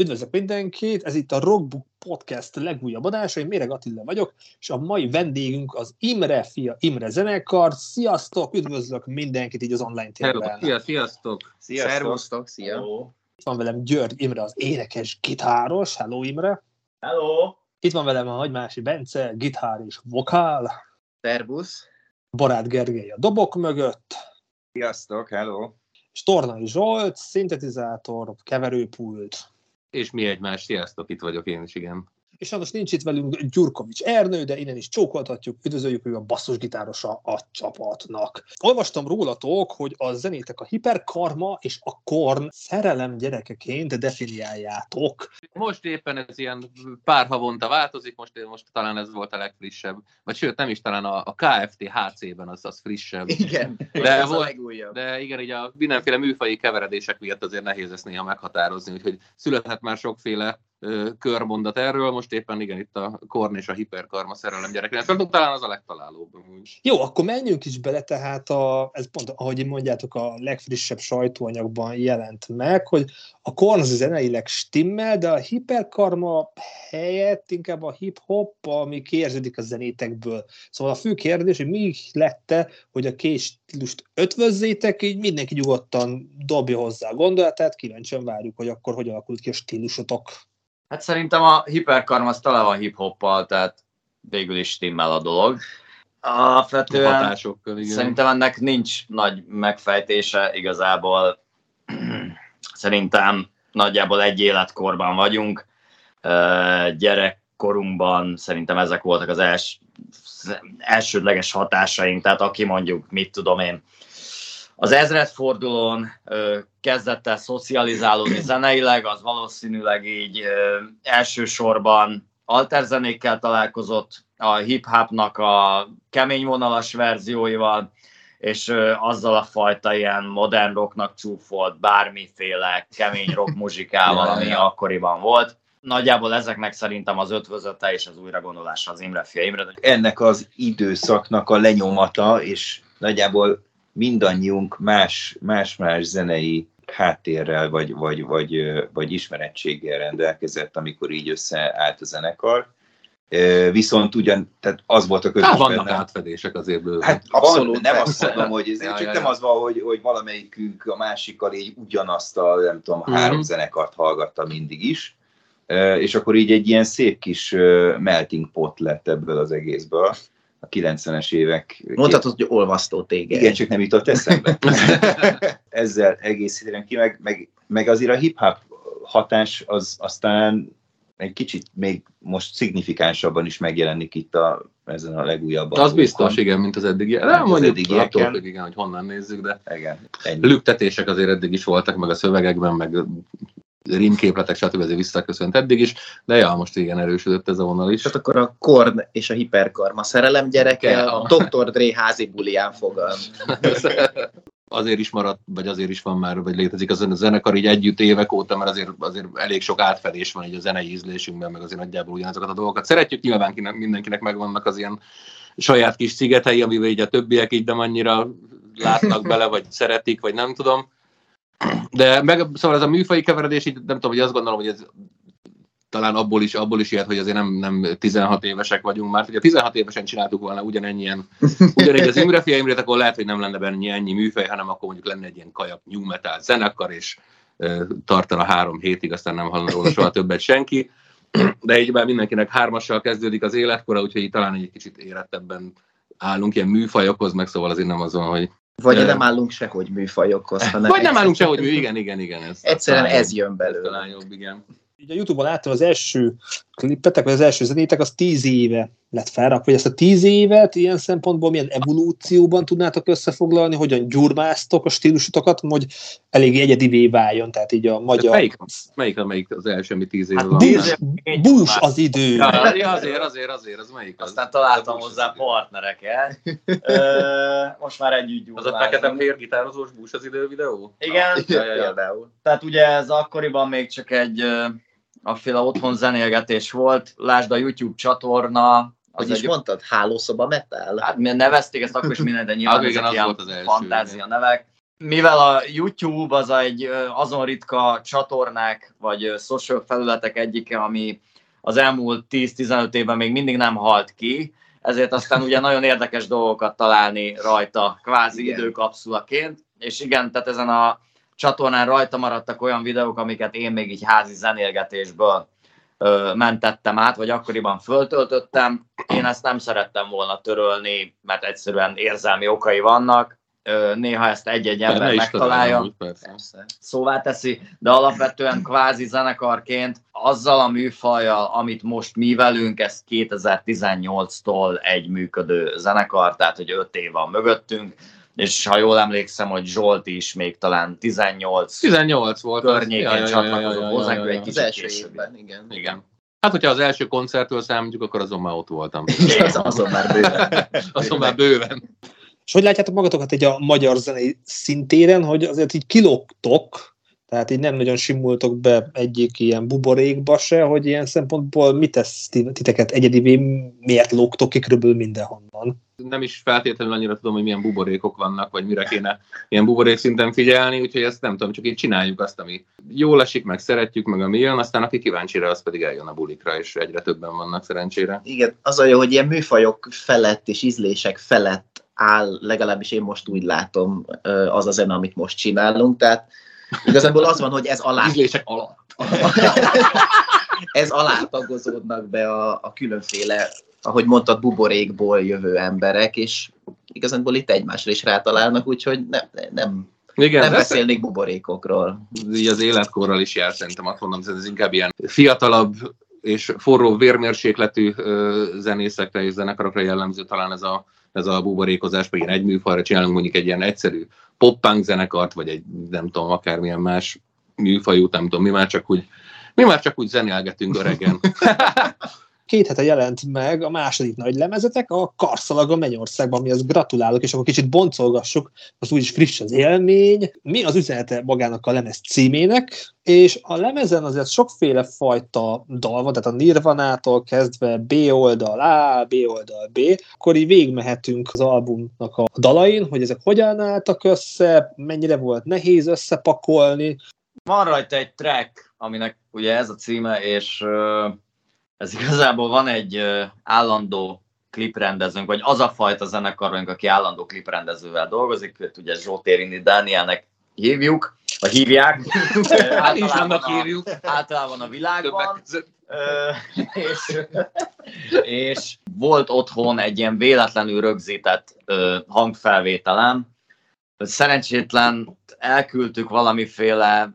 Üdvözlök mindenkit, ez itt a Rockbook Podcast legújabb adása, én Méreg Attila vagyok, és a mai vendégünk az Imre fia, Imre zenekar. Sziasztok, üdvözlök mindenkit így az online térben. Szia, sziasztok! Sziasztok! Szervusztok, szia! Hello. Itt van velem György Imre, az énekes gitáros. Hello Imre! Hello! Itt van velem a Nagymási Bence, gitár és vokál. Szervusz! Barát Gergely a dobok mögött. Sziasztok, hello! És Tornai Zsolt, szintetizátor, keverőpult. És mi egymás, sziasztok, itt vagyok én is, igen. És sajnos nincs itt velünk Gyurkovics Ernő, de innen is csókoltatjuk, üdvözöljük, ő a basszusgitárosa a csapatnak. Olvastam rólatok, hogy a zenétek a hiperkarma és a korn szerelem gyerekeként definiáljátok. Most éppen ez ilyen pár havonta változik, most, most talán ez volt a legfrissebb, vagy sőt nem is talán a, a KFT HC-ben az, az frissebb. Igen, de, ez volt, a legújabb. de igen, így a mindenféle műfai keveredések miatt azért nehéz ezt néha meghatározni, úgyhogy született már sokféle körmondat erről, most éppen igen, itt a Korn és a hiperkarma szerelem gyereknek. Talán az a legtalálóbb. Jó, akkor menjünk is bele, tehát a, ez pont, ahogy mondjátok, a legfrissebb sajtóanyagban jelent meg, hogy a Korn az zeneileg stimmel, de a hiperkarma helyett inkább a hip-hop, ami kérződik a zenétekből. Szóval a fő kérdés, hogy mi lette, hogy a két stílust ötvözzétek, így mindenki nyugodtan dobja hozzá a gondolatát, kíváncsian várjuk, hogy akkor hogy alakult ki a stílusotok. Hát szerintem a hiperkarm az tele van hip-hoppal, tehát végül is stimmel a dolog. Alapvetően Hatásokkal, igen. szerintem ennek nincs nagy megfejtése, igazából szerintem nagyjából egy életkorban vagyunk. Gyerekkorunkban szerintem ezek voltak az els, elsődleges hatásaink, tehát aki mondjuk, mit tudom én, az ezredfordulón kezdett el szocializálódni zeneileg, az valószínűleg így elsősorban alterzenékkel találkozott, a hip-hopnak a kemény vonalas verzióival, és azzal a fajta ilyen modern rocknak csúfolt bármiféle kemény rock muzsikával, ami akkoriban volt. Nagyjából ezeknek szerintem az ötvözete és az újragondolása az Imre fia Imre. Ennek az időszaknak a lenyomata, és nagyjából mindannyiunk más, más-más zenei háttérrel vagy, vagy, vagy, vagy ismerettséggel rendelkezett, amikor így összeállt a zenekar. Viszont ugyan, tehát az volt a közös Hát vannak benne- átfedések azért bőven. Hát Abszolút, van, nem persze. azt mondom, hogy ez Ja, csak ja, nem ja. az van, hogy, hogy valamelyikünk a másikkal így ugyanazt a, nem tudom, Mhm. három zenekart hallgatta mindig is, és akkor így egy ilyen szép kis melting pot lett ebből az egészből a 90-es évek. Mondhatod, hogy olvasztó téged. Igen, csak nem jutott eszembe. Ezzel egészítenem ki, meg, meg, meg azért a hip-hop hatás az aztán egy kicsit még most szignifikánsabban is megjelenik itt a, ezen a legújabb az biztos, igen, mint az eddigi. Nem az mondjuk, eddigieken. attól függ, igen, hogy honnan nézzük, de Igen, ennyi. lüktetések azért eddig is voltak, meg a szövegekben, meg rímképletek, stb. azért visszaköszönt eddig is, de ja, most igen, erősödött ez a vonal is. Tehát akkor a Korn és a hiperkarma szerelem gyereke a Dr. Dre házi bulián fogal. azért is maradt, vagy azért is van már, vagy létezik az a zenekar így együtt évek óta, mert azért, azért elég sok átfedés van így a zenei ízlésünkben, meg azért nagyjából ugyanazokat a dolgokat szeretjük. Nyilván kinek, mindenkinek megvannak az ilyen saját kis szigetei, amivel így a többiek így nem annyira látnak bele, vagy szeretik, vagy nem tudom. De meg, szóval ez a műfai keveredés, így nem tudom, hogy azt gondolom, hogy ez talán abból is, abból is ilyet, hogy azért nem, nem 16 évesek vagyunk már. Hogyha 16 évesen csináltuk volna ugyanennyien, ugyanígy az Imre fia Imrét, akkor lehet, hogy nem lenne benne ennyi műfej, hanem akkor mondjuk lenne egy ilyen kajak new metal zenekar, és ö, tartana három hétig, aztán nem hallana róla soha többet senki. De így már mindenkinek hármassal kezdődik az életkora, úgyhogy így talán egy kicsit érettebben állunk ilyen műfajokhoz, meg szóval azért nem azon, hogy... Vagy Ö. nem állunk sehogy műfajokhoz, hanem Vagy nem állunk sehogy mű, igen, igen, igen. Ez Egyszerűen ez jobb. jön belőle. Talán jobb, igen. Így a Youtube-on láttam az első klippetek, vagy az első zenétek, az tíz éve lett felrakva, hogy ezt a tíz évet ilyen szempontból milyen evolúcióban tudnátok összefoglalni, hogyan gyurmáztok a stílusotokat, hogy elég egyedivé váljon, tehát így a magyar... melyik, melyik, melyik az első, ami tíz éve Hát van? tíz év- Bús az idő! Ja, ja, azért, azért, azért, az melyik az? Aztán találtam Az hozzá partnereket. Ö, Most már együtt Az a gyúrlázunk. fekete-fehér gitározós bús az idő videó? Igen. Például. tehát ugye ez akkoriban még csak egy ö, afféle otthon zenélgetés volt. Lásd a YouTube csatorna. Az Hogy is egy, mondtad? Hálószoba metal? hát mi nevezték ezt akkor is minden, de nyilván igen, az ilyen volt az első, fantázia nevek. mivel a YouTube az egy azon ritka csatornák vagy social felületek egyike, ami az elmúlt 10-15 évben még mindig nem halt ki, ezért aztán ugye nagyon érdekes dolgokat találni rajta, kvázi Igen. időkapszulaként, és igen, tehát ezen a csatornán rajta maradtak olyan videók, amiket én még így házi zenélgetésből ö, mentettem át, vagy akkoriban föltöltöttem. Én ezt nem szerettem volna törölni, mert egyszerűen érzelmi okai vannak. Ö, néha ezt egy-egy ember Ne is megtalálja szóvá teszi, de alapvetően kvázi zenekarként azzal a műfajjal, amit most mi velünk, ez 2018-tól egy működő zenekar, tehát hogy 5 év van mögöttünk, és ha jól emlékszem, hogy Zsolt is még talán 18 18 volt. az. környéken csatlakozott hozzánk, egy kicsit első később. évben, igen. Igen. Hát, hogyha az első koncertől számítjuk, akkor azon már ott voltam. Az azon már bőven. Azon már bőven. És hogy látjátok magatokat egy a magyar zenei szintéren, hogy azért így kilógtok, tehát így nem nagyon simultok be egyik ilyen buborékba se, hogy ilyen szempontból mit tesz ti- titeket egyedivé, miért lógtok ki körülbelül mindenhonnan? Nem is feltétlenül annyira tudom, hogy milyen buborékok vannak, vagy mire kéne ilyen buborék szinten figyelni, úgyhogy ezt nem tudom, csak így csináljuk azt, ami jól esik, meg szeretjük, meg ami jön, aztán aki kíváncsi rá, az pedig eljön a bulikra, és egyre többen vannak szerencsére. Igen, az a jó, hogy ilyen műfajok felett és ízlések felett áll, legalábbis én most úgy látom, az a zene, amit most csinálunk, tehát igazából az van, hogy ez alá, Ízlések alatt. ez alá tagozódnak be a, a különféle, ahogy mondtad, buborékból jövő emberek, és igazából itt egymásra is rátalálnak, úgyhogy nem, nem, Igen, nem beszélnék buborékokról. így az életkorral is jár, szerintem azt mondom, ez inkább ilyen fiatalabb és forró vérmérsékletű zenészekre és zenekarokra jellemző talán ez a, ez a buborékozás, vagy ilyen egy műfajra csinálunk mondjuk egy ilyen egyszerű pop-punk zenekart, vagy egy nem tudom, akármilyen más műfajú, nem tudom, mi már csak úgy mi már csak úgy zenélgetünk öregen. Két hete jelent meg a második nagy lemezetek, a Karszalag a Mennyországban, amihez gratulálok, és akkor kicsit boncolgassuk, az úgyis friss az élmény. Mi az üzenete magának a lemez címének, és a lemezen azért sokféle fajta dal van, tehát a Nirvanától kezdve B oldal A, B oldal B, akkor így végigmehetünk az albumnak a dalain, hogy ezek hogyan álltak össze, mennyire volt nehéz összepakolni, Van rajta egy track, aminek ugye ez a címe, és ez igazából van egy állandó kliprendezőnk, vagy az a fajta zenekarunk, aki állandó kliprendezővel dolgozik, őt ugye Zsótérini Dánielnek hívjuk, vagy hívják. Hát általában annak a- hívjuk. Általában a világban. Ö, és, és volt otthon egy ilyen véletlenül rögzített ö, hangfelvételem. Szerencsétlen elküldtük valamiféle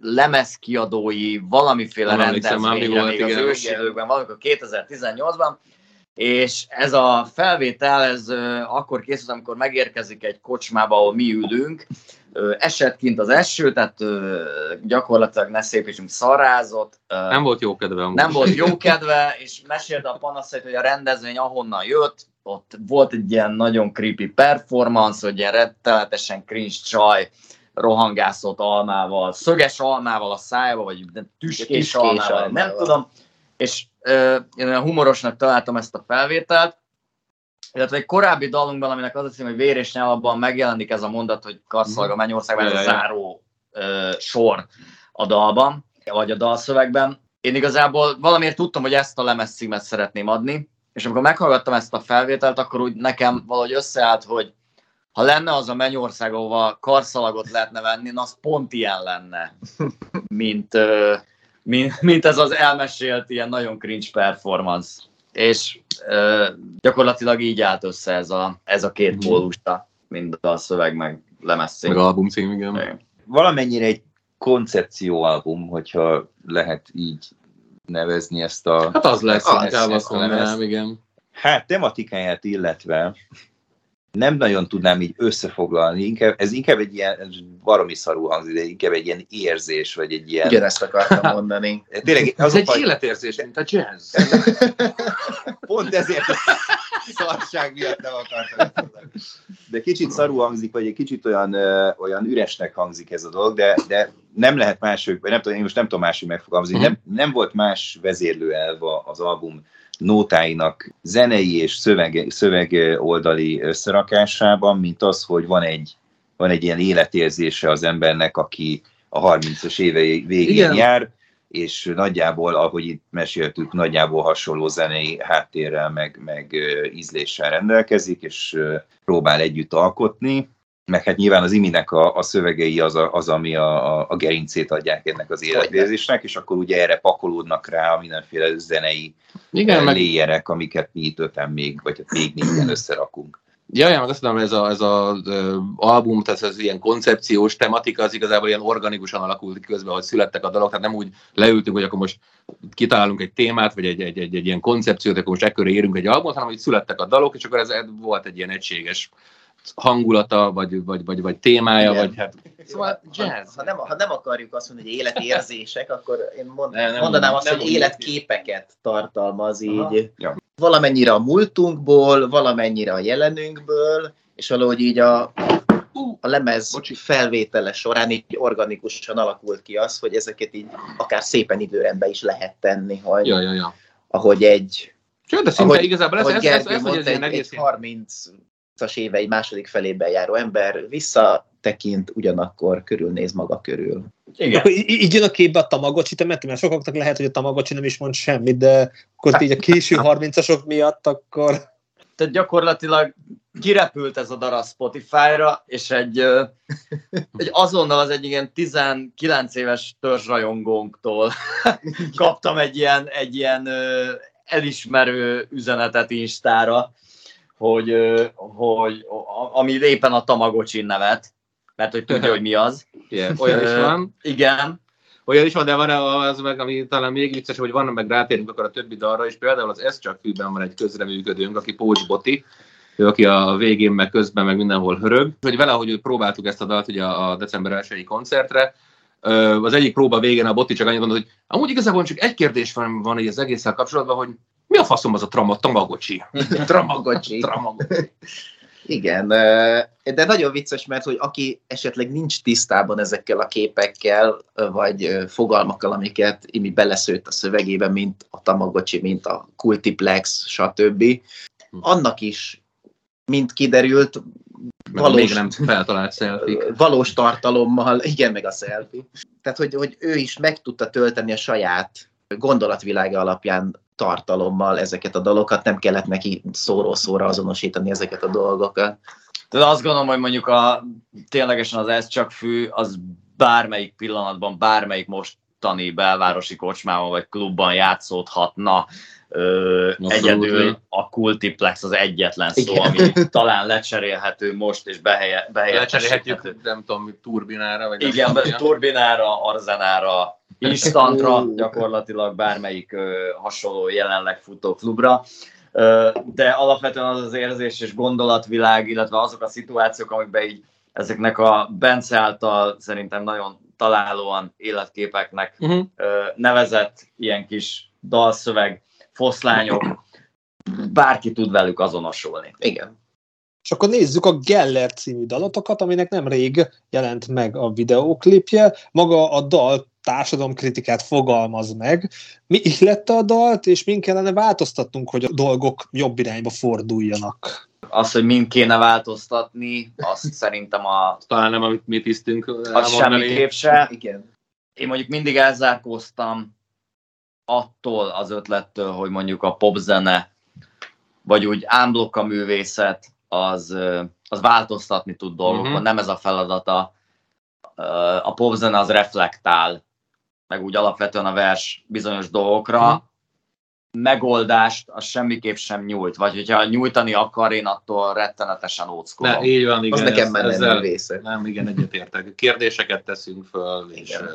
lemezkiadói, valamiféle Nem rendezvényre még az ősi időkben, valamikor 2018-ban, és ez a felvétel, ez akkor készült, amikor megérkezik egy kocsmába, ahol mi ülünk, esett kint az eső, tehát ö, gyakorlatilag ne szépítsünk szarázott. Ö, Nem volt jó kedve amúgy. nem volt jó kedve, és mesélte a panaszait, hogy a rendezvény ahonnan jött, ott volt egy ilyen nagyon creepy performance, hogy ilyen rettenetesen cringe csaj rohangászott almával, szöges almával a szájába, vagy tüskés, Tüskés almával, almával. nem tudom. És ö, én humorosnak találtam ezt a felvételt, illetve egy korábbi dalunkban, aminek az a cím, hogy vér és nyál, abban megjelenik ez a mondat, hogy karszalag a mennyországban, ez a záró ö, sor a dalban, vagy a dalszövegben. Én igazából valamiért tudtam, hogy ezt a lemez címet szeretném adni, és amikor meghallgattam ezt a felvételt, akkor úgy nekem valahogy összeállt, hogy ha lenne az a mennyország, ahova karszalagot lehetne venni, na az pont ilyen lenne, mint, mint, mint ez az elmesélt ilyen nagyon cringe performance. És ö, gyakorlatilag így állt össze ez a, ez a két Mhm. pólusta, mind a szöveg, meg lemezcím. Meg albumcím, igen. Valamennyire egy koncepcióalbum, hogyha lehet így nevezni ezt a... Hát az lesz, Az, inkább azt lemezt. mondanám, igen. Hát tematikáját illetve nem nagyon tudnám így összefoglalni, inkább, ez inkább egy ilyen, baromi szarú hangzik, de inkább egy ilyen érzés, vagy egy ilyen... Ugyanezt akartam mondani. Tényleg, Ez az a egy faj- életérzés, mint a jazz. Pont ezért a szarság miatt nem akartam. De kicsit szarú hangzik, vagy egy kicsit olyan, ö, olyan üresnek hangzik ez a dolog, de, de nem lehet máshogy, vagy nem tudom, én most nem tudom máshogy megfogalmazni, Mhm. nem, nem volt más vezérlőelv a- az album nótáinak zenei és szöveg, szöveg oldali összerakásában, mint az, hogy van egy van egy ilyen életérzése az embernek, aki a 30-as évei végén Igen. jár, és nagyjából, ahogy itt meséltük, nagyjából hasonló zenei háttérrel, meg, meg ízléssel rendelkezik, és próbál együtt alkotni. Meg hát nyilván az iminek a, a szövegei az, a, az ami a, a, a gerincét adják ennek az életérzésnek, és akkor ugye erre pakolódnak rá a mindenféle zenei Igen, meg, léjerek, amiket mi itt öten még, vagy hát még négyen összerakunk. ja, ja, meg azt mondom, ez az ez a, ö, album, tehát ez ilyen koncepciós tematika, az igazából ilyen organikusan alakult ki közben, hogy születtek a dalok, tehát nem úgy leültünk, hogy akkor most kitalálunk egy témát, vagy egy, egy, egy, egy ilyen koncepciót, akkor most ekkörre érünk egy albumot, hanem hogy születtek a dalok, és akkor ez volt egy ilyen egységes hangulata, vagy, vagy, vagy, vagy témája, Igen. vagy hát... Szóval jazz. Ha, ha, nem, ha nem akarjuk azt mondani, hogy életérzések, akkor én mond, Ne, nem mondanám úgy- azt, nem hogy életképeket tartalmaz Aha. így. Ja. Valamennyire a múltunkból, valamennyire a jelenünkből, és valahogy így a, a lemez Bocsi. felvétele során így organikusan alakult ki az, hogy ezeket így akár szépen időrendbe is lehet tenni, hogy Ja, ja, ja. ahogy egy, Sőt, de szinte ahogy, igazából ez, ahogy ez, ez, ez, ez, hogy mondta, ez ilyen egy, egész egy 30-as évei második felében járó ember visszatekint, ugyanakkor körülnéz maga körül. Igen. Akkor í- így jön a képbe a Tamagocsi temet, mert sokaknak lehet, hogy a Tamagocsi nem is mond semmit, de akkor így a késő 30-asok miatt, akkor Tehát gyakorlatilag kirepült ez a darab Spotify-ra, és egy, egy azonnal az egy ilyen 19 éves törzsrajongónktól kaptam egy ilyen, egy ilyen elismerő üzenetet Instára, hogy, hogy ami éppen a Tamagocsi nevet, mert hogy tudja, hogy mi az. Yeah, olyan is van. Igen, Olyan is van, de van az meg, ami talán még vicces, hogy van, meg rátérünk akkor a többi dalra, és például az Ez csak fűben van egy közreműködőnk, aki Pócs Boti, ő, aki a végén, meg közben, meg mindenhol hörög. Hogy vele, hogy próbáltuk ezt a dalt ugye a december 1 koncertre, az egyik próba végén a Boti csak annyit mondott, hogy amúgy igazából csak egy kérdés van, van így az egésszel kapcsolatban, hogy mi a faszom az a trama, tamagocsi? Tramagocsi. Tamagocsi. Igen, de nagyon vicces, mert hogy aki esetleg nincs tisztában ezekkel a képekkel, vagy fogalmakkal, amiket Imi beleszőtt a szövegébe, mint a Tamagocsi, mint a Cultiplex, stb. Annak is, mint kiderült, valós, még nem feltalált selfie. valós tartalommal, igen, meg a selfie. Tehát, hogy, hogy ő is meg tudta tölteni a saját gondolatvilága alapján tartalommal ezeket a dalokat, nem kellett neki szóró-szóra azonosítani ezeket a dolgokat. Tehát azt gondolom, hogy mondjuk a, ténylegesen az Ez csak fű, az bármelyik pillanatban, bármelyik mostani belvárosi kocsmában vagy klubban játszódhatna. Ö, Abszolút. egyedül a Cultiplex az egyetlen szó, Igen. ami talán lecserélhető most, és behelye, Lecserélhetjük, nem tudom, turbinára, vagy nem Igen, mi. turbinára, arzenára, instantra, gyakorlatilag bármelyik ö, hasonló jelenleg futó klubra. Ö, de alapvetően az az érzés és gondolatvilág, illetve azok a szituációk, amikben így ezeknek a Bence által szerintem nagyon találóan életképeknek Uh-huh. nevezett ilyen kis dalszöveg, foszlányok, bárki tud velük azonosulni. Igen. És akkor nézzük a Geller című dalotokat, aminek nem rég jelent meg a videóklipje. Maga a dal társadalomkritikát fogalmaz meg. Mi illette a dalt, és min kellene változtatnunk, hogy a dolgok jobb irányba forduljanak? Az, hogy mind kéne változtatni, azt szerintem a, Talán nem, amit mi tisztünk az semmiképp se. Igen. én mondjuk mindig elzárkóztam attól az ötlettől, hogy mondjuk a popzene, vagy úgy ámblok a művészet, az, az változtatni tud dolgokon, Mhm. nem ez a feladata. A popzene az reflektál, meg úgy alapvetően a vers bizonyos dolgokra, Mhm. Megoldást az semmiképp sem nyújt, vagy hogyha nyújtani akar, én attól rettenetesen Ne, óckodom. így van, igen. Az nekem ez- nem ezzel- művészet. Nem, igen, egyetértek. Kérdéseket teszünk föl, és Igen. uh,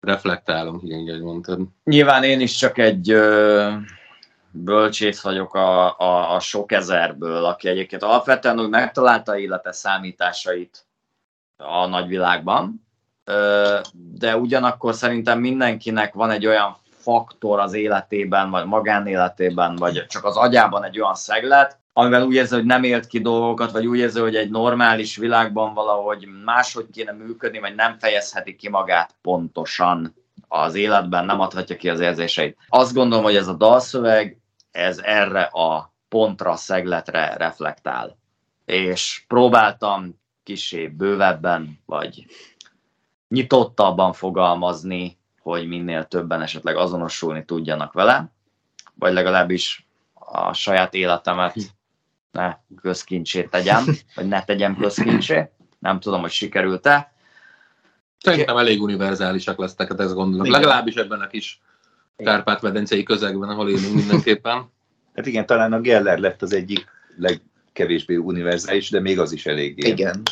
reflektálunk, igen, ahogy mondtad. Nyilván én is csak egy ö, bölcsész vagyok a, a, a sok ezerből, aki egyébként alapvetően úgy megtalálta élete számításait a nagyvilágban, ö, de ugyanakkor szerintem mindenkinek van egy olyan faktor az életében, vagy magánéletében, vagy csak az agyában egy olyan szeglet, amivel úgy érzi, hogy nem élt ki dolgokat, vagy úgy érzi, hogy egy normális világban valahogy máshogy kéne működni, vagy nem fejezheti ki magát pontosan az életben, nem adhatja ki az érzéseit. Azt gondolom, hogy ez a dalszöveg, ez erre a pontra, szegletre reflektál. És próbáltam kisé bővebben, vagy nyitottabban fogalmazni, hogy minél többen esetleg azonosulni tudjanak vele, vagy legalábbis a saját életemet ne közkincsét tegyem, vagy ne tegyem közkincsé. Nem tudom, hogy sikerült-e. Szerintem elég univerzálisak lesznek, hát ezt gondolom. Igen. Legalábbis ebben a kis Kárpát-medencei közegben, ahol élünk mindenképpen. Hát igen, talán a Geller lett az egyik legkevésbé univerzális, de még az is eléggé Igen.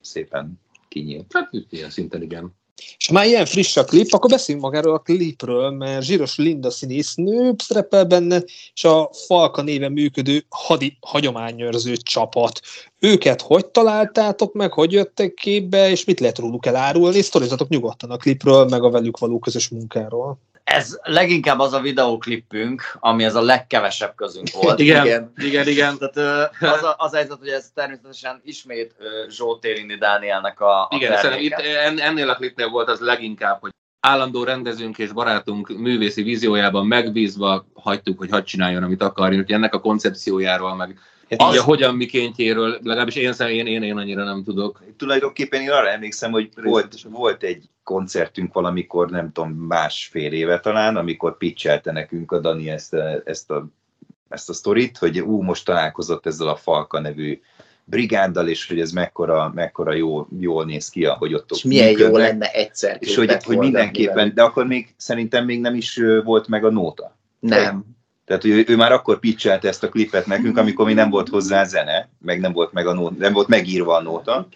szépen kinyílt. Hát ilyen szinten igen. És már ilyen friss a klip, akkor beszéljünk magáról a klipről, mert Zsíros Linda színésznő szerepel benne, és a Falka néven működő hadi hagyományőrző csapat. Őket hogy találtátok meg, hogy jöttek képbe, és mit lehet róluk elárulni? Sztorizatok nyugodtan a klipről, meg a velük való közös munkáról. Ez leginkább az a videóklipünk, ami ez a legkevesebb közünk volt. Igen, Igen. igen, igen. Tehát az a, az a helyzet, hogy ez természetesen ismét ö, Zsolt Érindi Dánielnek a, a Igen, szerintem itt terméke. en- ennél a klipnél volt az leginkább, hogy állandó rendezőnk és barátunk művészi víziójában megbízva hagytuk, hogy hadd csináljon, amit akarjon, hogy ennek a koncepciójáról, meg Hát az... Így a hogyan mikéntjéről, legalábbis én, én, én, én annyira nem tudok. Tulajdonképpen én arra emlékszem, hogy volt, volt egy koncertünk valamikor, nem tudom, másfél éve talán, amikor pitchelte nekünk a Dani ezt a, ezt a, ezt a sztorit, hogy ú, most találkozott ezzel a Falka nevű brigáddal, és hogy ez mekkora, mekkora jó, jól néz ki, ahogy ott És milyen jó működnek. lenne egyszer És hogy, hogy mindenképpen, de akkor még szerintem még nem is volt meg a nóta. Nem. Tehát hogy ő, ő már akkor pitchelte ezt a klipet nekünk, amikor még nem volt hozzá zene, meg nem volt, meg a nóta, nem volt megírva a nóta,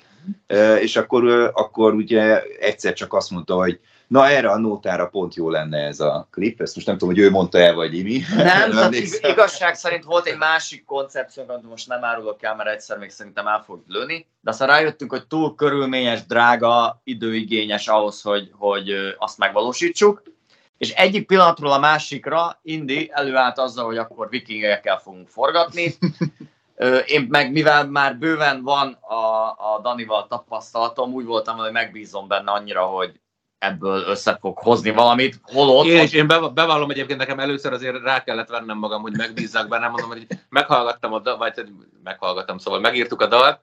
és akkor, akkor ugye egyszer csak azt mondta, hogy na erre a nótára pont jó lenne ez a klip, ezt most nem tudom, hogy ő mondta el, vagy Imi. Nem, tehát igazság szerint volt egy másik koncepciónk, amit most nem árulok el, mert egyszer még szerintem el fog lőni, de aztán rájöttünk, hogy túl körülményes, drága, időigényes ahhoz, hogy, hogy azt megvalósítsuk. És egyik pillanatról a másikra Indi előállt azzal, hogy akkor vikingekkel fogunk forgatni. Én meg, mivel már bőven van a, a Danival tapasztalatom, úgy voltam, hogy megbízom benne annyira, hogy ebből össze fog hozni valamit, holott Én, és én bev- bevallom egyébként nekem először azért rá kellett vennem magam, hogy megbízzak benne, mondom, hogy meghallgattam a dal, vagy hát meghallgattam, szóval megírtuk a dalt,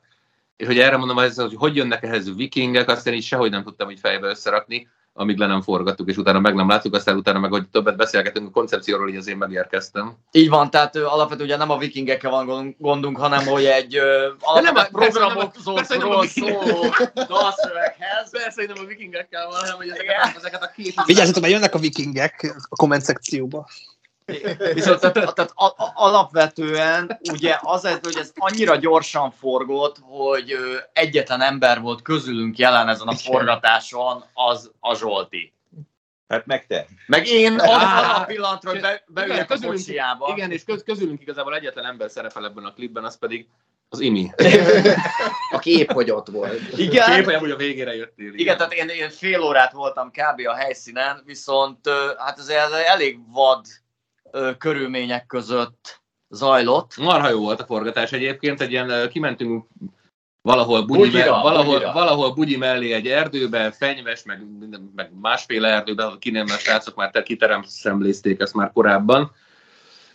és hogy erre mondom, hogy hogy jönnek ehhez vikingek, azt én így sehogy nem tudtam így fejbe összerakni, amíg le nem forgattuk, és utána meg nem láttuk, aztán utána meg, hogy többet beszélgetünk a koncepcióról, így az én megérkeztem. Így van, tehát ö, alapvetően ugye nem a vikingekkel van gondunk, hanem hogy egy ö, nem a- programokról persze, nem a vikingek- szóló dalszöveghez. Persze, hogy nem a vikingekkel van, hanem hogy ezeket a- ezeket a két... Vigyázzatok, mert jönnek a vikingek a komment szekcióba. Viszont tehát, tehát alapvetően ugye az, ez, hogy ez annyira gyorsan forgott, hogy egyetlen ember volt közülünk jelen ezen a forgatáson, az a Zsolti. Hát meg te. Meg én arra a pillanatra, hogy be, beülök a közülünk- kocsiába. Igen, és köz, közülünk igazából egyetlen ember szerepel ebben a klipben, az pedig az Imi. Aki épp hogy ott volt. Igen, Kép, hogy a végére jöttél. Igen, tehát én, én fél órát voltam kb. a helyszínen, viszont hát ez elég vad ö, körülmények között zajlott. Marha jó volt a forgatás egyébként, egy ilyen ö, kimentünk valahol bugyi, Bugyira, me- valahol, bugyira. valahol bugyi mellé egy erdőbe, fenyves, meg, meg másféle erdőbe, ki nem, mert srácok már te kiterem szemlézték ezt már korábban.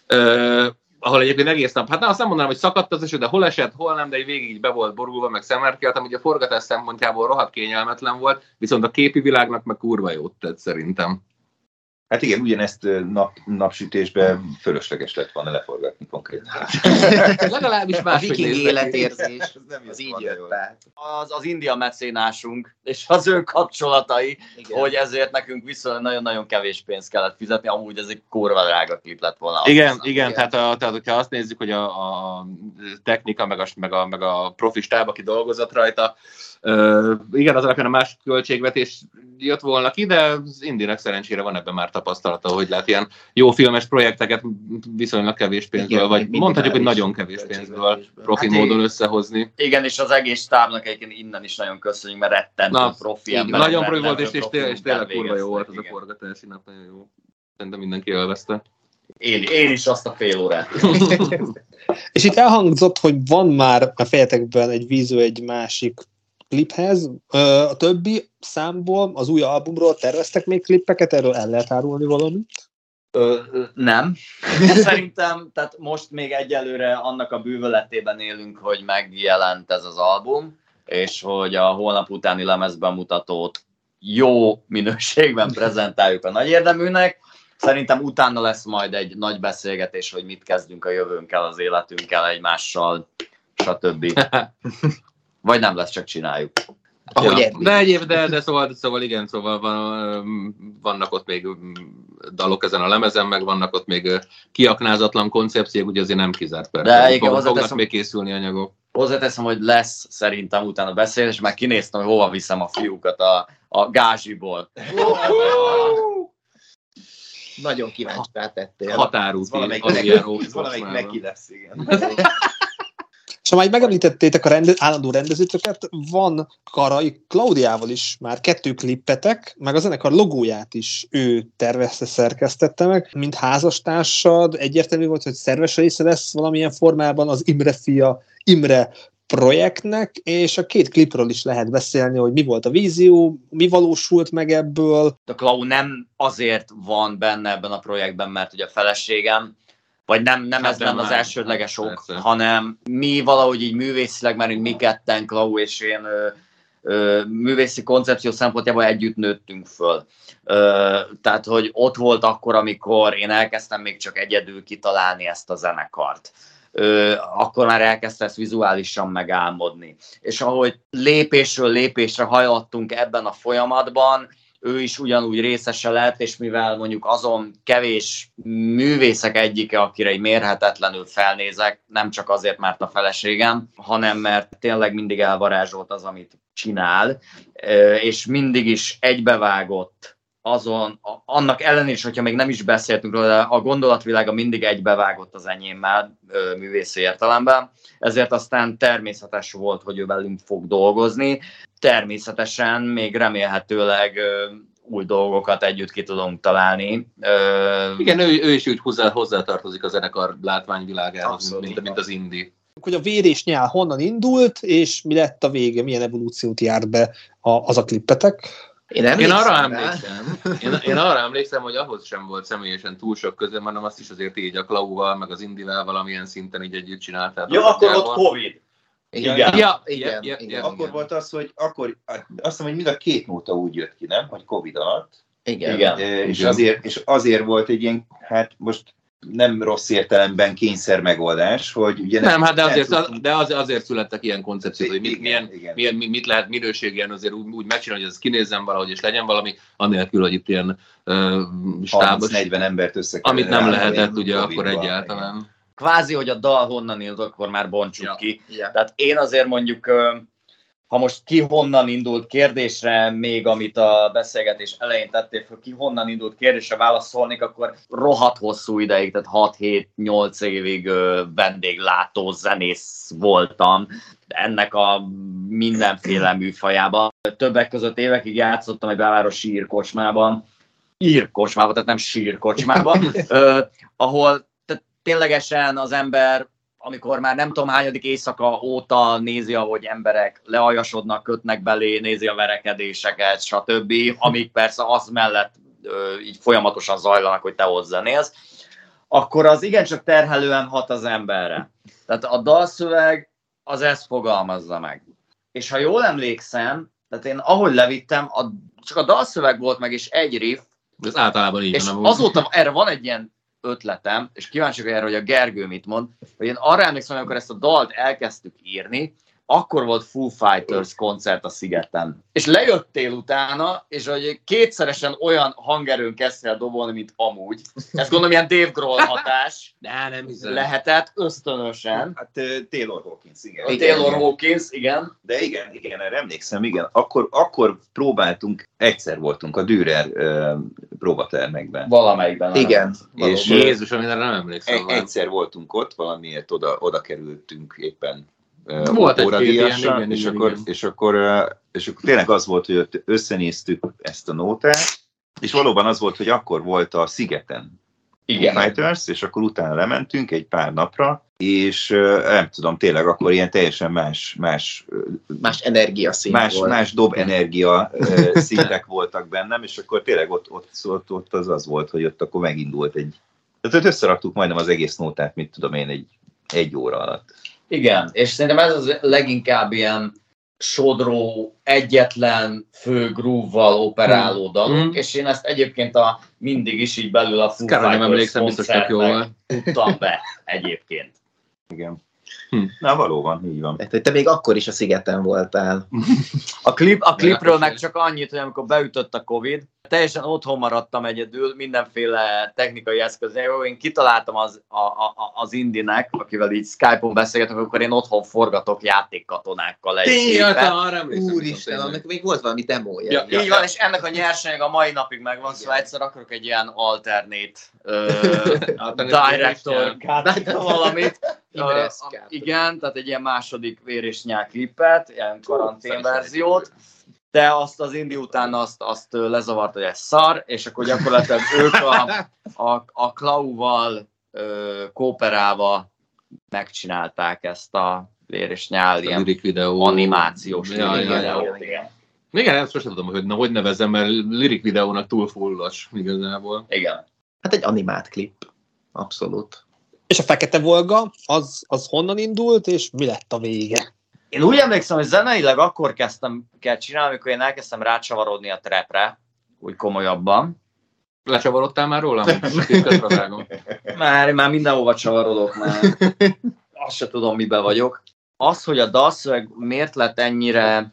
Ö, ahol egyébként egész nap, hát nem, azt nem mondanám, hogy szakadt az eső, de hol esett, hol nem, de egy végig így be volt borulva, meg szemerkelt, ami a forgatás szempontjából rohadt kényelmetlen volt, viszont a képi világnak meg kurva jót tett szerintem. Hát igen, ugyanezt ö, nap, napsütésben fölösleges lett volna leforgatni konkrétan. Legalábbis A máshogy viking életérzés, Ez nem az így jött át. Az, az India mecénásunk, és az ő kapcsolatai, Igen. hogy ezért nekünk viszonylag nagyon-nagyon kevés pénzt kellett fizetni, amúgy ez egy kurva drága klip lett volna. Igen, Azt hiszem. igen, igen. tehát, a, tehát hogyha azt nézzük, hogy a, a technika, meg a, meg, a, meg a profi stáb, aki dolgozott rajta, uh, igen, az alapján a más költségvetés jött volna ki, de az Indinek szerencsére van ebben már tapasztalata, hogy lehet ilyen jó filmes projekteket viszonylag kevés pénzből, Igen, vagy mondhatjuk, hogy nagyon kevés pénzből profi Hát módon összehozni. Igen, és az egész stábnak egyébként innen is nagyon köszönjük, mert rettentő Na, profi Így, emberek, nagyon profi volt, és, és, és tényleg kurva jó volt az a forgatási nap, nagyon jó. Szerintem mindenki élvezte. Én, én is azt a fél órát. És itt elhangzott, hogy van már a fejetekben egy víző egy másik kliphez. A többi számból, az új albumról terveztek még klippeket, erről el lehet árulni valamit? Ö, nem. Szerintem, tehát most még egyelőre annak a bűvöletében élünk, hogy megjelent ez az album, és hogy a holnap utáni lemezbemutatót jó minőségben prezentáljuk a nagy érdeműnek. Szerintem utána lesz majd egy nagy beszélgetés, hogy mit kezdünk a jövőnkkel, az életünkkel, egymással, stb. Vagy nem lesz, csak csináljuk. Ahogy ja. De egyéb, de, de szóval, szóval igen, szóval van, vannak ott még dalok ezen a lemezen, meg vannak ott még kiaknázatlan koncepciók, ugye azért nem kizárt persze. De Fog- igen, fognak hozzáteszem- még készülni anyagok. Hozzáteszem, hogy lesz szerintem utána beszélés, mert kinéztem, hogy hova viszem a fiúkat a, a gázsiból. Nagyon kíváncsi rátettél. Határúti, Ez valamelyik, ez valamelyik neki lesz, igen. Ha már megemlítettétek a rende, állandó rendezőtöket, van Karai Klaudiával is már kettő klippetek, meg a zenekar logóját is ő tervezte, szerkesztette meg, mint házastársad, egyértelmű volt, hogy szerves része lesz valamilyen formában az Imre fia, Imre projektnek, és a két klipről is lehet beszélni, hogy mi volt a vízió, mi valósult meg ebből. A Klau nem azért van benne ebben a projektben, mert ugye a feleségem, vagy nem, nem Hát ez nem lenne az már. elsődleges ok, Persze. hanem mi valahogy így művészileg, mert mi ketten, Klau és én ö, ö, művészi koncepció szempontjából együtt nőttünk föl. Ö, tehát, hogy ott volt akkor, amikor én elkezdtem még csak egyedül kitalálni ezt a zenekart. Ö, akkor már elkezdte ezt vizuálisan megálmodni. És ahogy lépésről lépésre hajladtunk ebben a folyamatban, ő is ugyanúgy részese lett, és mivel mondjuk azon kevés művészek egyike, akire egy mérhetetlenül felnézek, nem csak azért, mert a feleségem, hanem mert tényleg mindig elvarázsolt az, amit csinál, és mindig is egybevágott azon, a- annak ellenére is, hogyha még nem is beszéltünk róla, de a gondolatvilága mindig egybevágott az enyémmel művészi értelemben, ezért aztán természetes volt, hogy ő velünk fog dolgozni. Természetesen még remélhetőleg új dolgokat együtt ki tudunk találni. Igen, ő, ő is úgy hozzá, hozzátartozik a zenekar látványvilágához, Abszolút. mint, mint az indi. Hogy a vér és nyál honnan indult, és mi lett a vége, milyen evolúciót járt be a, az a klippetek. Én, Én arra rá. emlékszem, én, én arra emlékszem, hogy ahhoz sem volt személyesen túl sok közöm, hanem azt is azért így a Klauval, meg az Indivel valamilyen szinten így együtt csináltátok. ja, akkor ott. Covid. Igen. Igen. Ja, Igen, igen. ja. Akkor volt az, hogy akkor, azt hiszem, hogy mind a két nóta úgy jött ki, nem? Hogy Covid alatt. Igen. Igen. E, És Igen. azért, és azért volt egy ilyen, hát most nem rossz értelemben kényszer megoldás, hogy ugye Nem, hát de azért, tudtunk- de azért, azért születtek ilyen koncepciók, hogy mit, Igen, milyen, igen. milyen, mi- mit lehet minőségien azért úgy, úgy megcsinálni, hogy ez kinézzen valahogy, és legyen valami, anélkül, hogy itt ilyen uh, stábos, 30-40 embert össze amit nem kellene lehetett ugye akkor egyáltalán. Kvázi, hogy a dal honnan indult, akkor már bontsuk Ja. ki. Ja. Tehát én azért mondjuk, ö, ha most ki honnan indult kérdésre, még amit a beszélgetés elején tettél föl, ki honnan indult kérdésre válaszolnék, akkor rohadt hosszú ideig, tehát 6-7-8 évig vendéglátó zenész voltam ennek a mindenféle műfajában. Többek között évekig játszottam egy belvárosi írkocsmában, írkocsmában, tehát nem sírkocsmában, ahol ténylegesen az ember amikor már nem tudom hányadik éjszaka óta nézi, ahogy emberek leajasodnak, kötnek belé, nézi a verekedéseket, stb., amik persze az mellett ö, így folyamatosan zajlanak, hogy te ott zenélsz, akkor az igencsak terhelően hat az emberre. Tehát a dalszöveg az ezt fogalmazza meg. És ha jól emlékszem, tehát én ahogy levittem, a, csak a dalszöveg volt meg, és egy riff, Ez általában így és van. azóta erre van egy ilyen ötletem, és kíváncsi vagyok erre, hogy a Gergő mit mond, hogy én arra emlékszem, amikor ezt a dalt elkezdtük írni, akkor volt Foo Fighters koncert a Szigeten. És lejöttél utána, és hogy kétszeresen olyan hangerőn kezdtél dobolni, mint amúgy. Ezt gondolom, ilyen Dave Grohl hatás De nem hiszem. lehetett ösztönösen. Hát ö, Taylor Hawkins, igen. A Igen, Taylor igen. Hawkins, igen. De igen, igen, erre emlékszem, igen. Akkor, akkor próbáltunk, egyszer voltunk a Dürer uh, próbatermekben. Valamelyikben. Igen. És- Jézus, amire nem emlékszem. Egy, egyszer voltunk ott, valamiért oda, oda kerültünk éppen ö, Volt egy-két óradíjasra, ilyen, igen, és, igen, akkor, igen. és, akkor, és akkor tényleg az volt, hogy ott összenéztük ezt a nótát, és valóban az volt, hogy akkor volt a Szigeten Igen. Fighters, és akkor utána lementünk egy pár napra, és nem tudom, tényleg akkor ilyen teljesen más, más, Más energiaszint más, volt. más dob energia szintek voltak bennem, és akkor tényleg ott, ott, ott, ott az az volt, hogy ott akkor megindult egy... Tehát összeraktuk majdnem az egész nótát, mit tudom én, egy, egy óra alatt. Igen, és szerintem ez az leginkább ilyen sodró, egyetlen fő grúvval operáló Hmm. dalunk, Hmm. és én ezt egyébként a, mindig is így belül a Foo Fighters emlékszem, biztos tudtam be egyébként. Igen. Hm. Na valóban, így van. Hogy te még akkor is a szigeten voltál. A, klip, a klipről Meg csak annyit, hogy amikor beütött a Covid, teljesen otthon maradtam egyedül, mindenféle technikai eszköz. nélkül. Én kitaláltam az, a, a, az Indinek, akivel így Skype-on beszélgetünk, akkor én otthon forgatok játékkatonákkal egy Tényleg, arra emlékszem. Úristen, annak még volt valami demója. Ja, Így van, és ennek a nyersanyag a mai napig megvan, szóval egyszer akarok egy ilyen alternate uh, director valamit. A- igen, tehát egy ilyen második vér és nyál klippet, ilyen karantén verziót, de azt az Indi után azt, azt lezavart, hogy ez szar, és akkor gyakorlatilag ők a, a, a Klauval ö, kooperálva megcsinálták ezt a vér és nyál ilyen videó. animációs Ja, ja, ja. videót, igen. Igen, ezt sosem tudom, hogy na, hogy nevezzem, mert lyric videónak túl fullos igazából. igen. Hát egy animált klip. Abszolút. És a Fekete Volga, az, az honnan indult, és mi lett a vége? Én úgy emlékszem, hogy zeneileg akkor kezdtem kell csinálni, amikor én elkezdtem rácsavarodni a trapre, úgy komolyabban. Lecsavarodtál már rólam? Már, már mindenhova csavarodok már. Azt se tudom, mibe vagyok. Az, hogy a dalszöveg miért lett ennyire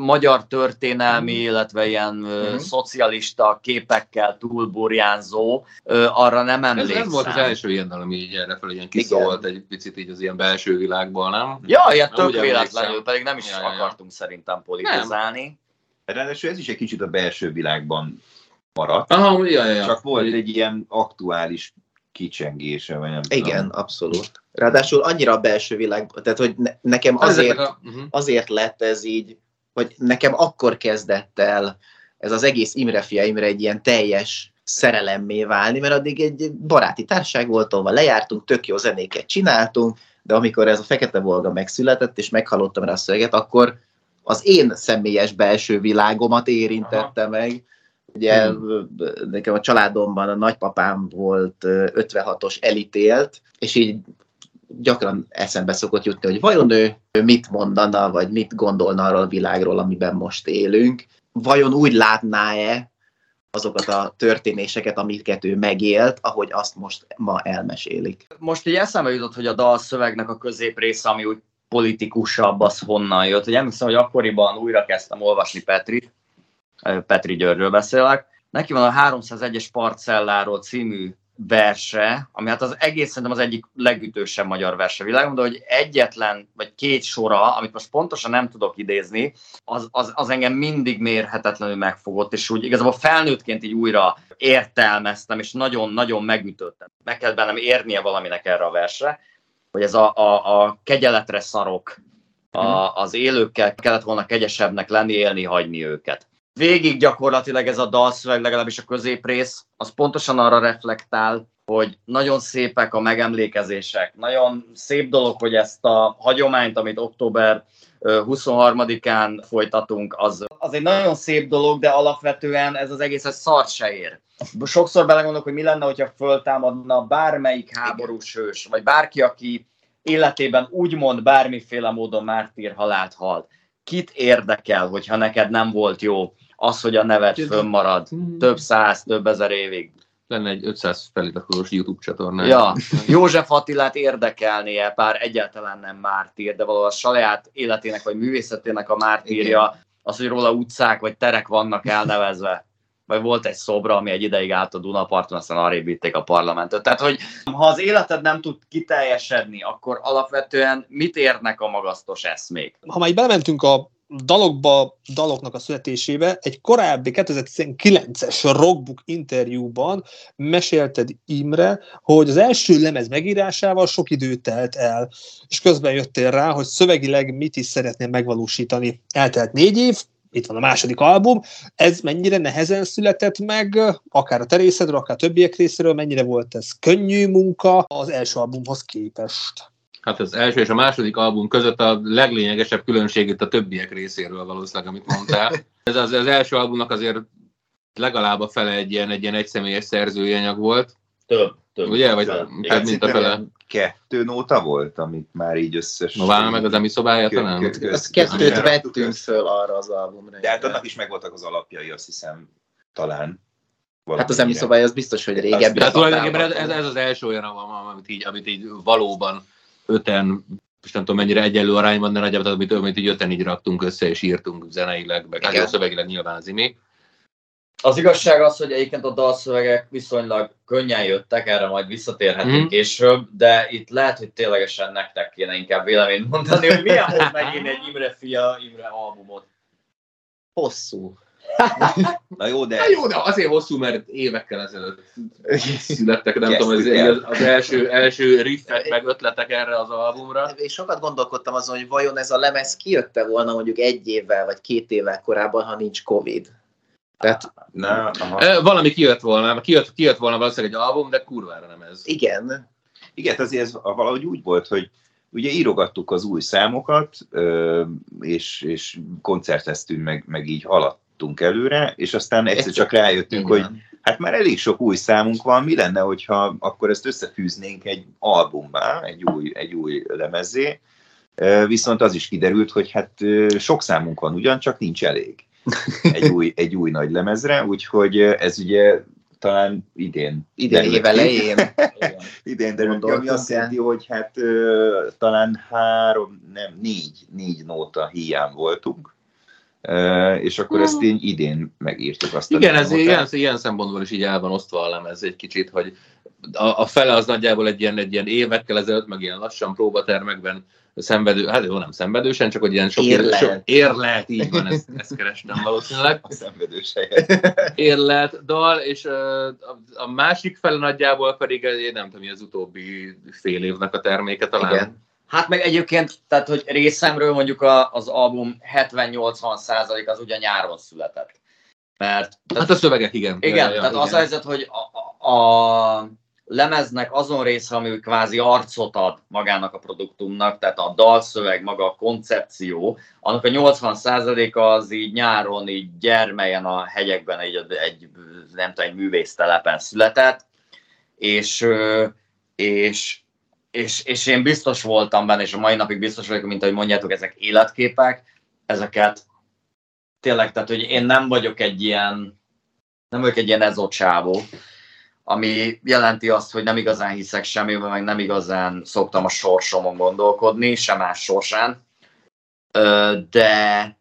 magyar történelmi, illetve ilyen uh, Mhm. szocialista képekkel túlburjánzó, arra nem Ez, emlékszem. ez volt az első ilyen ami így erre fel ilyen kiszólt egy picit így az ilyen belső világból, nem? Ja, ilyen Nem tök véletlenül, pedig nem is Ja, ja, ja. akartunk szerintem politizálni. Ráadásul ez is egy kicsit a belső világban maradt. Aha, ja, ja, ja. Csak volt egy ilyen aktuális kicsengése, vagy nem Igen, tudom. abszolút. Ráadásul annyira a belső világ, tehát hogy ne, nekem azért, a, uh-huh. azért lett ez így, hogy nekem akkor kezdett el ez az egész Imre fia Imre egy ilyen teljes szerelemmé válni, mert addig egy baráti társaság volt, ahol lejártunk, tök jó zenéket csináltunk, de amikor ez a Fekete Volga megszületett, és meghallottam rá a szöveget, akkor az én személyes belső világomat érintette Aha. meg. Ugye hmm. nekem a családomban a nagypapám volt ö, 56-os elítélt, és így gyakran eszembe szokott jutni, hogy vajon ő ő mit mondana, vagy mit gondolna arról a világról, amiben most élünk. Vajon úgy látná-e azokat a történéseket, amiket ő megélt, ahogy azt most ma elmesélik. Most így eszembe jutott, hogy a dalszövegnek a középrésze, ami úgy politikusabb, az honnan jött. Hogy emlékszem, hogy akkoriban újra kezdtem olvasni Petrit, Ö, Petri Györgyről beszélek. Neki van a 301-es Parcelláról című verse, ami hát az egész szerintem az egyik legütősebb magyar verse világon, de hogy egyetlen, vagy két sora, amit most pontosan nem tudok idézni, az, az, az engem mindig mérhetetlenül megfogott, és úgy igazából felnőttként így újra értelmeztem, és nagyon-nagyon megütöttem. Meg kell bennem érnie valaminek erre a versre, hogy ez a, a, a kegyeletre szarok, a, az élőkkel kellett volna kegyesebbnek lenni, élni, hagyni őket. Végig gyakorlatilag ez a dalszöveg, legalábbis a középrész, az pontosan arra reflektál, hogy nagyon szépek a megemlékezések. Nagyon szép dolog, hogy ezt a hagyományt, amit október ö, 23-án folytatunk, az, az egy nagyon szép dolog, de alapvetően ez az egész ez szart se ér. Sokszor belegondolok, hogy mi lenne, hogyha föltámadna bármelyik háborús hős, vagy bárki, aki életében úgymond bármiféle módon mártír halált halt. Kit érdekel, hogyha neked nem volt jó az, hogy a neved fönnmarad több száz, több ezer évig. Lenne egy 500 feliratkozós YouTube csatorna. Ja, József Attilát érdekelnie, bár egyáltalán nem mártír, de valahol a saját életének vagy művészetének a mártírja, az, hogy róla utcák vagy terek vannak elnevezve. Vagy volt egy szobra, ami egy ideig állt a Dunaparton, aztán arrébb vitték a parlamentet. Tehát, hogy ha az életed nem tud kiteljesedni, akkor alapvetően mit érnek a magasztos eszmék? Ha már így belementünk a dalokba, daloknak a születésébe, egy korábbi 2019-es Rockbook interjúban mesélted Imre, hogy az első lemez megírásával sok idő telt el, és közben jöttél rá, hogy szövegileg mit is szeretnél megvalósítani. Eltelt négy év, itt van a második album, ez mennyire nehezen született meg, akár a te részedről, akár a többiek részéről, mennyire volt ez könnyű munka az első albumhoz képest? Hát az első és a második album között a leglényegesebb különbség itt a többiek részéről valószínűleg, amit mondtál. Ez az, az első albumnak azért legalább a fele egy ilyen, egy ilyen egyszemélyes szerzői anyag volt. Több. Több. Ugye, vagy hát mint a fele. Kettő nóta volt, amit már így összes... Nován meg az emi szobája talán? kettőt vettünk föl arra az albumra. De hát annak is megvoltak az alapjai, azt hiszem, talán. Hát az emi szobája az biztos, hogy régebbi. Tehát tulajdonképpen ez, ez, az első olyan, amit így, amit így valóban öten, most nem tudom mennyire egyenlő arányban, de nagyjából amit, amit így öten így raktunk össze és írtunk zeneileg, meg hát szövegileg nyilván az imi. Az igazság az, hogy egyébként a dalszövegek viszonylag könnyen jöttek, erre majd visszatérhetünk mm. később, de itt lehet, hogy ténylegesen nektek kéne inkább véleményt mondani, hogy milyen volt megírni egy Imre fia, Imre albumot. Hosszú. Na jó, de Hát jó, de azért hosszú, mert évekkel ezelőtt születtek, nem tudom, az, az első, első riffek, meg ötletek erre az albumra. És sokat gondolkodtam azon, hogy vajon ez a lemez kijötte volna mondjuk egy évvel vagy két évvel korábban, ha nincs Covid. Tehát Na, aha. Valami kijött volna, kijött, kijött volna valószínűleg egy album, de kurvára nem ez. igen, Igen, azért ez valahogy úgy volt, hogy ugye írogattuk az új számokat, és, és koncerteztünk, meg, meg így haladtunk előre, és aztán egyszer csak rájöttünk, hogy igen. hát már elég sok új számunk van, mi lenne, hogyha akkor ezt összefűznénk egy albumbá, egy új, egy új lemezé, viszont az is kiderült, hogy hát sok számunk van ugyan, csak nincs elég egy új, egy új nagy lemezre, úgyhogy ez ugye talán idén. idén év elején. idén derült ki, ami azt jelenti, hogy hát ö, talán három, nem, négy, négy nóta hiány voltunk, és akkor ezt én idén megírtuk azt a Igen, ez nótát. ilyen, ilyen szempontból is így el van osztva a lemez egy kicsit, hogy a, a fele az nagyjából egy ilyen, egy ilyen évekkel ezelőtt, meg ilyen lassan próbatermekben szenvedő, hát jó, nem szenvedősen, csak hogy ilyen sok Érlelt. sok érlelt, így van, ezt, ezt kerestem valószínűleg. a szenvedős érlelt dal, és a, a másik fele nagyjából pedig én nem tudom, az utóbbi fél évnek a terméke talán. Igen. Hát meg egyébként, tehát hogy részemről mondjuk a, az album 70-80 százalék az ugye nyáron született. Mert tehát, Hát a szövegek, igen. igen, Ja, tehát az a igen. helyzet, hogy a, a, lemeznek azon része, ami kvázi arcot ad magának a produktumnak, tehát a dalszöveg, maga a koncepció, annak a 80%-a az így nyáron, így gyermelyen a hegyekben egy, egy nem tudom, egy művésztelepen született, és, és, és, és én biztos voltam benne, és a mai napig biztos vagyok, mint ahogy mondjátok, ezek életképek, ezeket tényleg, tehát hogy én nem vagyok egy ilyen, nem vagyok egy ilyen ezocsávó, ami jelenti azt, hogy nem igazán hiszek semmiben, meg nem igazán szoktam a sorsomon gondolkodni, sem más sorsán, de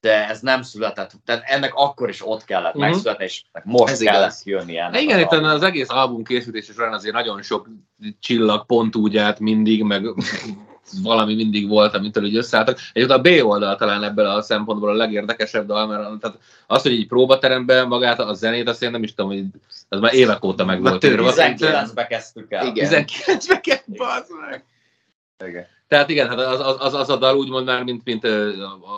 de ez nem született, tehát ennek akkor is ott kellett uh-huh. megszületni, és most Ez kellett igaz. jönni ennek. Igen, az itt az egész album készítése során azért nagyon sok csillag pont úgy állt mindig, meg valami mindig volt, amitől így összeálltak. Egyébként a B oldal talán ebből a szempontból a legérdekesebb dal, mert tehát az, hogy egy próbateremben magát a zenét, azt én nem is tudom, hogy az már évek óta meg volt több írva. 19-be kezdtük el. Igen. 19-ben kell, bazd meg! Igen. Tehát igen, hát az, az, az, az a dal úgymond már, mint, mint a,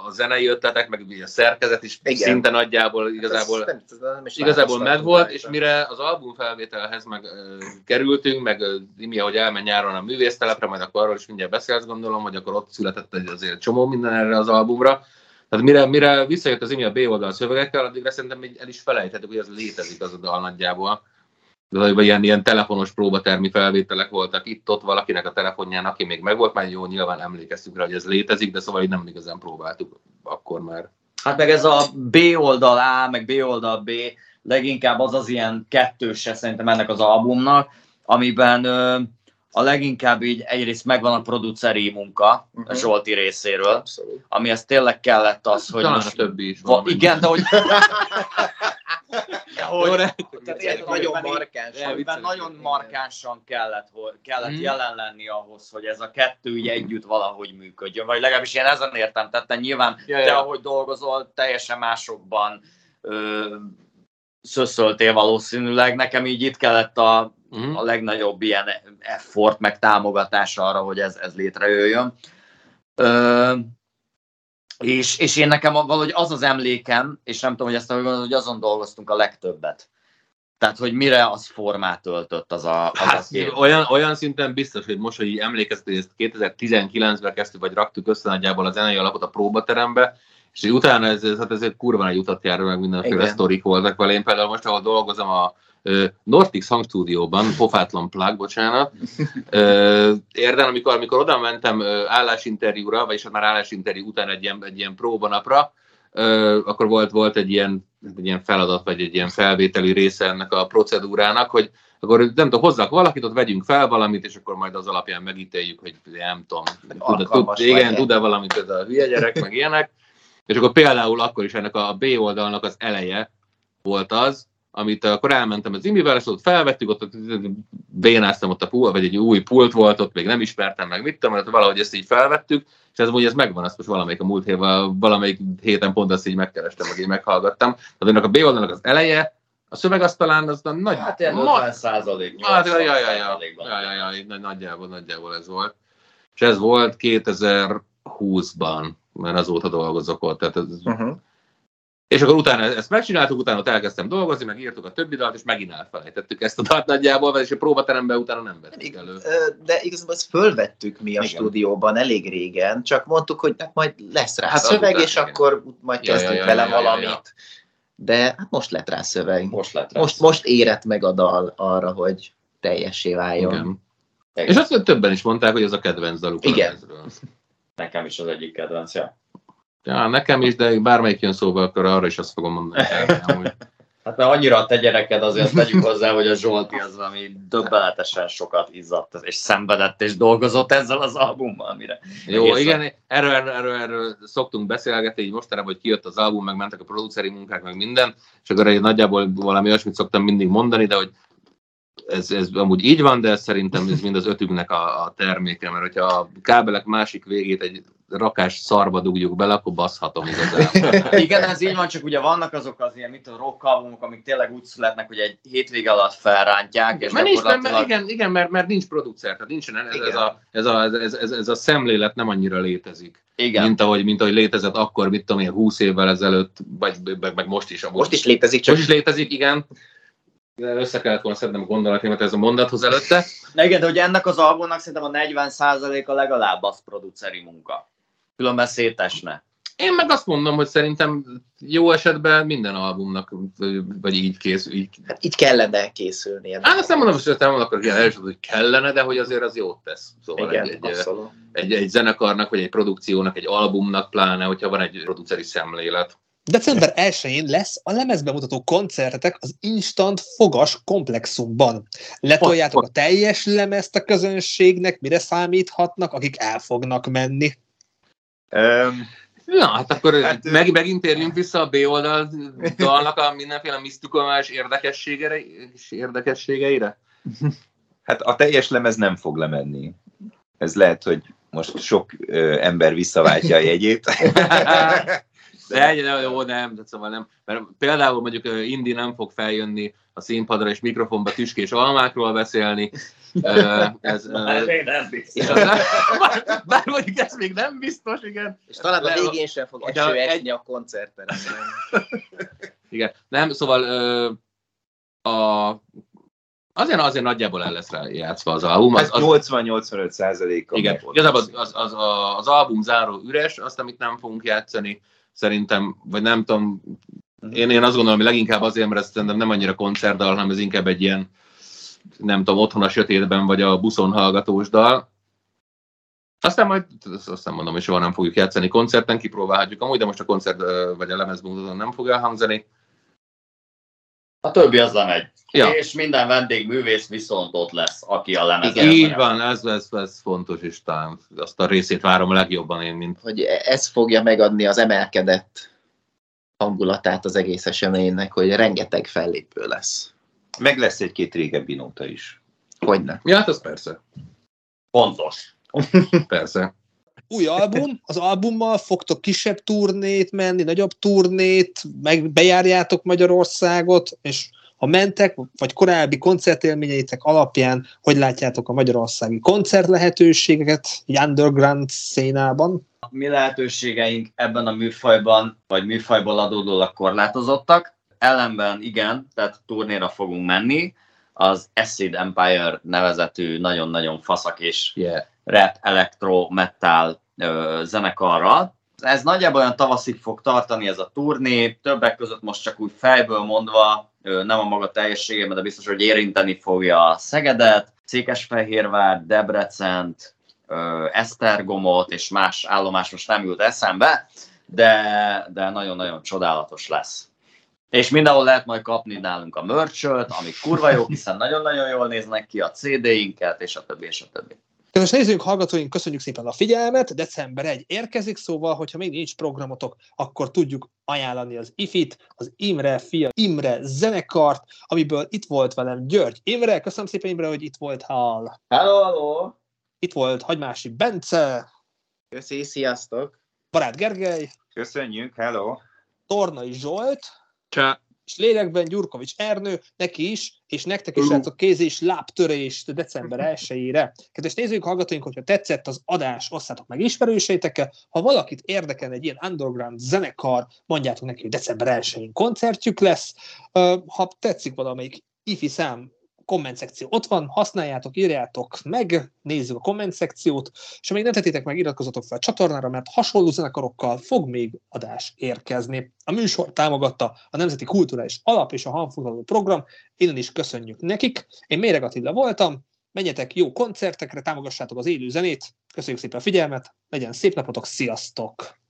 a zenei ötletek, meg a szerkezet is Igen. szinte nagyjából igazából Ez nem, nem is igazából megvolt, rajta. és mire az album felvételhez meg ö, kerültünk, meg ö, Imi, ahogy elment nyáron a művésztelepre, majd akkor arról is mindjárt beszélsz, gondolom, hogy akkor ott született egy azért csomó minden erre az albumra. Tehát mire, mire visszajött az Imi a B oldal szövegekkel, addigra szerintem el is felejthettük, hogy ez létezik az a dal nagyjából. De vagy ilyen, ilyen telefonos próbatermi felvételek voltak itt-ott valakinek a telefonján, aki még megvolt, már jó, nyilván emlékeztünk rá, hogy ez létezik, de szóval így nem igazán próbáltuk akkor már. Hát meg ez a B oldal A, meg B oldal B, leginkább az az ilyen kettőse szerintem ennek az albumnak, amiben ö, a leginkább így egyrészt megvan a produceri munka Mhm. a Zsolti részéről, Abszolút. amihez tényleg kellett az, hogy Talán most... a többi is. Va, valamennyi. igen, de hogy... Jó, hogy de- Tehát Érted, nagyon amiben így- markáns. amiben nagyon markánsan kellett, kellett Mhm. jelen lenni ahhoz, hogy ez a kettő így együtt valahogy működjön, vagy legalábbis én ezen értem tettem. Nyilván Ja, te, ahogy dolgozol, teljesen másokban ö, szöszöltél valószínűleg. Nekem így itt kellett a, Mhm. a legnagyobb ilyen effort, meg támogatás arra, hogy ez, ez létrejöjjön. Ö, és, és én nekem valahogy az az emlékem, és nem tudom, hogy ezt hogy gondolod, hogy azon dolgoztunk a legtöbbet. Tehát, hogy mire az formát öltött az a, az Hát, a kép. olyan, olyan szinten biztos, hogy most, hogy emlékeztek, hogy ezt 2019-ben kezdtük, vagy raktuk össze nagyjából a zenei alapot a próbaterembe, és utána ez, ez, hát ez egy kurva nagy utat jár, meg mindenféle Igen. sztorik voltak vele. Én például most, ahol dolgozom a Nortix hangstúdióban, pofátlan plug, bocsánat, ö, érden, amikor, amikor oda mentem állásinterjúra, vagyis már állásinterjú után egy ilyen, egy ilyen próbanapra, akkor volt, volt egy ilyen, egy ilyen feladat, vagy egy ilyen felvételi része ennek a procedúrának, hogy akkor nem tudom, hozzak valakit, ott vegyünk fel valamit, és akkor majd az alapján megítéljük, hogy nem tudom, tud, tud, igen, tud-e valamit ez a hülye gyerek, meg ilyenek. És akkor például akkor is ennek a B oldalnak az eleje volt az, amit akkor elmentem az imivel, ott felvettük, ott, bénáztam ott a pult, vagy egy új pult volt, ott még nem ismertem meg, mit tudom, valahogy ezt így felvettük, és ez úgy ez megvan, azt most valamelyik a múlt héten, valamelyik héten pont azt így megkerestem, vagy így meghallgattam. Tehát ennek a B oldalnak az eleje, a szöveg az talán az nagy... Hát ilyen 50 százalék. Hát, ja, ja, ja, ja, ja, ja, ja, nagyjából, nagyjából ez volt. És ez volt 2020-ban, mert azóta dolgozok ott. Tehát ez, uh-huh. És akkor utána ezt megcsináltuk, utána ott elkezdtem dolgozni, meg írtuk a többi dalt, és megint elfelejtettük ezt a dalt nagyjából, és a próbateremben utána nem vettük elő. De igazából ezt fölvettük mi a Igen. stúdióban elég régen, csak mondtuk, hogy hát majd lesz rá hát szöveg, és igen. akkor majd kezdünk ja, ja, vele ja, ja, valamit. Ja, ja de hát most lett rá szöveg. Most lett rá most, most érett meg a dal arra, hogy teljessé váljon. Igen. Igen. És azt többen is mondták, hogy ez a kedvenc daluk. Igen. Nekem is az egyik kedvenc, ja. Ja, nekem is, de bármelyik jön szóba, akkor arra is azt fogom mondani. Hát mert annyira a te gyereked, azért tegyük hozzá, hogy a Zsolti az valami döbbenetesen sokat izzadt, és szenvedett, és dolgozott ezzel az albummal, amire. Jó, igen, erről, erről, erről, erről, szoktunk beszélgetni, így mostanában, hogy kijött az album, meg mentek a produceri munkák, meg minden, és akkor egy nagyjából valami olyasmit szoktam mindig mondani, de hogy ez, ez amúgy így van, de szerintem ez mind az ötünknek a, a terméke, mert hogyha a kábelek másik végét egy rakás szarba dugjuk bele, akkor baszhatom igazán. Igen, ez így van, csak ugye vannak azok az ilyen, mit a rock albumok, amik tényleg úgy születnek, hogy egy hétvége alatt felrántják. És mert nincs, mert, mert, igen, igen mert, mert nincs producer, tehát nincsen ez, ez, a, ez, a, ez, ez, ez, a szemlélet nem annyira létezik. Igen. Mint ahogy, mint ahogy létezett akkor, mit tudom én, 20 évvel ezelőtt, vagy meg, meg most is. Most, most is létezik, csak... Most is létezik, igen össze kellett volna szednem a gondolatimat ez a mondathoz előtte. De igen, de hogy ennek az albumnak szerintem a 40%-a legalább az produceri munka. Különben szétesne. Én meg azt mondom, hogy szerintem jó esetben minden albumnak, vagy így készül. Így, hát így kellene készülni. Hát azt nem mondom, hogy nem akarok ilyen elsőt, hogy kellene, de hogy azért az jót tesz. Szóval Igen, egy, egy, egy, egy, zenekarnak, vagy egy produkciónak, egy albumnak pláne, hogyha van egy produceri szemlélet. December 1-én lesz a lemezbemutató koncertetek az Instant Fogas komplexumban. Letoljátok a teljes lemezt a közönségnek, mire számíthatnak, akik el fognak menni. Um, Na, hát akkor hát, meg, megint térjünk vissza a B oldal dalnak a mindenféle misztikumás érdekességeire? Hát a teljes lemez nem fog lemenni. Ez lehet, hogy most sok ö, ember visszaváltja a jegyét. De jó, nem, de szóval nem. Mert például mondjuk Indi nem fog feljönni a színpadra és mikrofonba tüskés almákról beszélni. ez, bár még nem biztos. bár, bár mondjuk ez még nem biztos, igen. És talán a végén sem fog eső egy... a koncerten. igen, nem, szóval a Azért, azért nagyjából el lesz rá játszva az album. Az, az, 80-85 százaléka. Igen, igazából az, az, az, az, album záró üres, azt, amit nem fogunk játszani, szerintem, vagy nem tudom, én, én azt gondolom, hogy leginkább azért, mert ez szerintem nem annyira koncertdal, hanem ez inkább egy ilyen, nem tudom, otthon a sötétben, vagy a buszon hallgatós dal. Aztán majd, azt nem mondom, hogy soha nem fogjuk játszani koncerten, kipróbálhatjuk amúgy, de most a koncert vagy a lemezbemutatón nem fog elhangzani. A többi az lemegy. Ja. És minden vendégművész viszont ott lesz, aki a lemez. Így van, ez, ez, ez fontos, és talán azt a részét várom a legjobban én, mint... Hogy ez fogja megadni az emelkedett hangulatát az egész eseménynek, hogy rengeteg fellépő lesz. Meg lesz egy-két régebbi nóta is. Hogyne. Ja, hát az persze. Pontos. persze új album, az albummal fogtok kisebb turnét menni, nagyobb turnét, meg bejárjátok Magyarországot, és ha mentek, vagy korábbi koncertélményeitek alapján, hogy látjátok a magyarországi koncert lehetőségeket underground szénában? A mi lehetőségeink ebben a műfajban, vagy műfajból adódólag korlátozottak. Ellenben igen, tehát turnéra fogunk menni, az Acid Empire nevezetű nagyon-nagyon faszak és yeah. Rap, electro, metal zenekarral. Ez nagyjából olyan tavaszig fog tartani ez a turné, többek között most csak úgy fejből mondva nem a maga teljességében, de biztos, hogy érinteni fogja a Szegedet, Székesfehérvár, Debrecent, Esztergomot és más állomás most nem jut eszembe, de, de nagyon-nagyon csodálatos lesz. És mindenhol lehet majd kapni nálunk a merchöt, amik kurva jók, hiszen nagyon-nagyon jól néznek ki a CD-inket, és a többi, és a többi. Kedves nézőink, hallgatóink, köszönjük szépen a figyelmet. December 1 érkezik, szóval, hogyha még nincs programotok, akkor tudjuk ajánlani az IFIT, az Imre Fia Imre zenekart, amiből itt volt velem György Imre. Köszönöm szépen Imre, hogy itt volt hall. Hello, hello! Itt volt Hagymási Bence. Köszi, sziasztok! Barát Gergely. Köszönjük, hello! Tornai Zsolt. Csá és lélekben Gyurkovics Ernő, neki is, és nektek is lehet a kéz és lábtörést december 1-ére. Kedves nézők, hallgatóink, hogyha tetszett az adás, osszátok meg ismerőseitekkel. Ha valakit érdekel egy ilyen underground zenekar, mondjátok neki, hogy december 1-én koncertjük lesz. Ha tetszik valamelyik ifi szám, komment szekció ott van, használjátok, írjátok meg, nézzük a komment szekciót, és ha még nem tettétek meg, iratkozzatok fel a csatornára, mert hasonló zenekarokkal fog még adás érkezni. A műsor támogatta a Nemzeti Kulturális Alap és a Hanfoglaló Program, innen is köszönjük nekik. Én Méreg Attila voltam, menjetek jó koncertekre, támogassátok az élő zenét, köszönjük szépen a figyelmet, legyen szép napotok, sziasztok!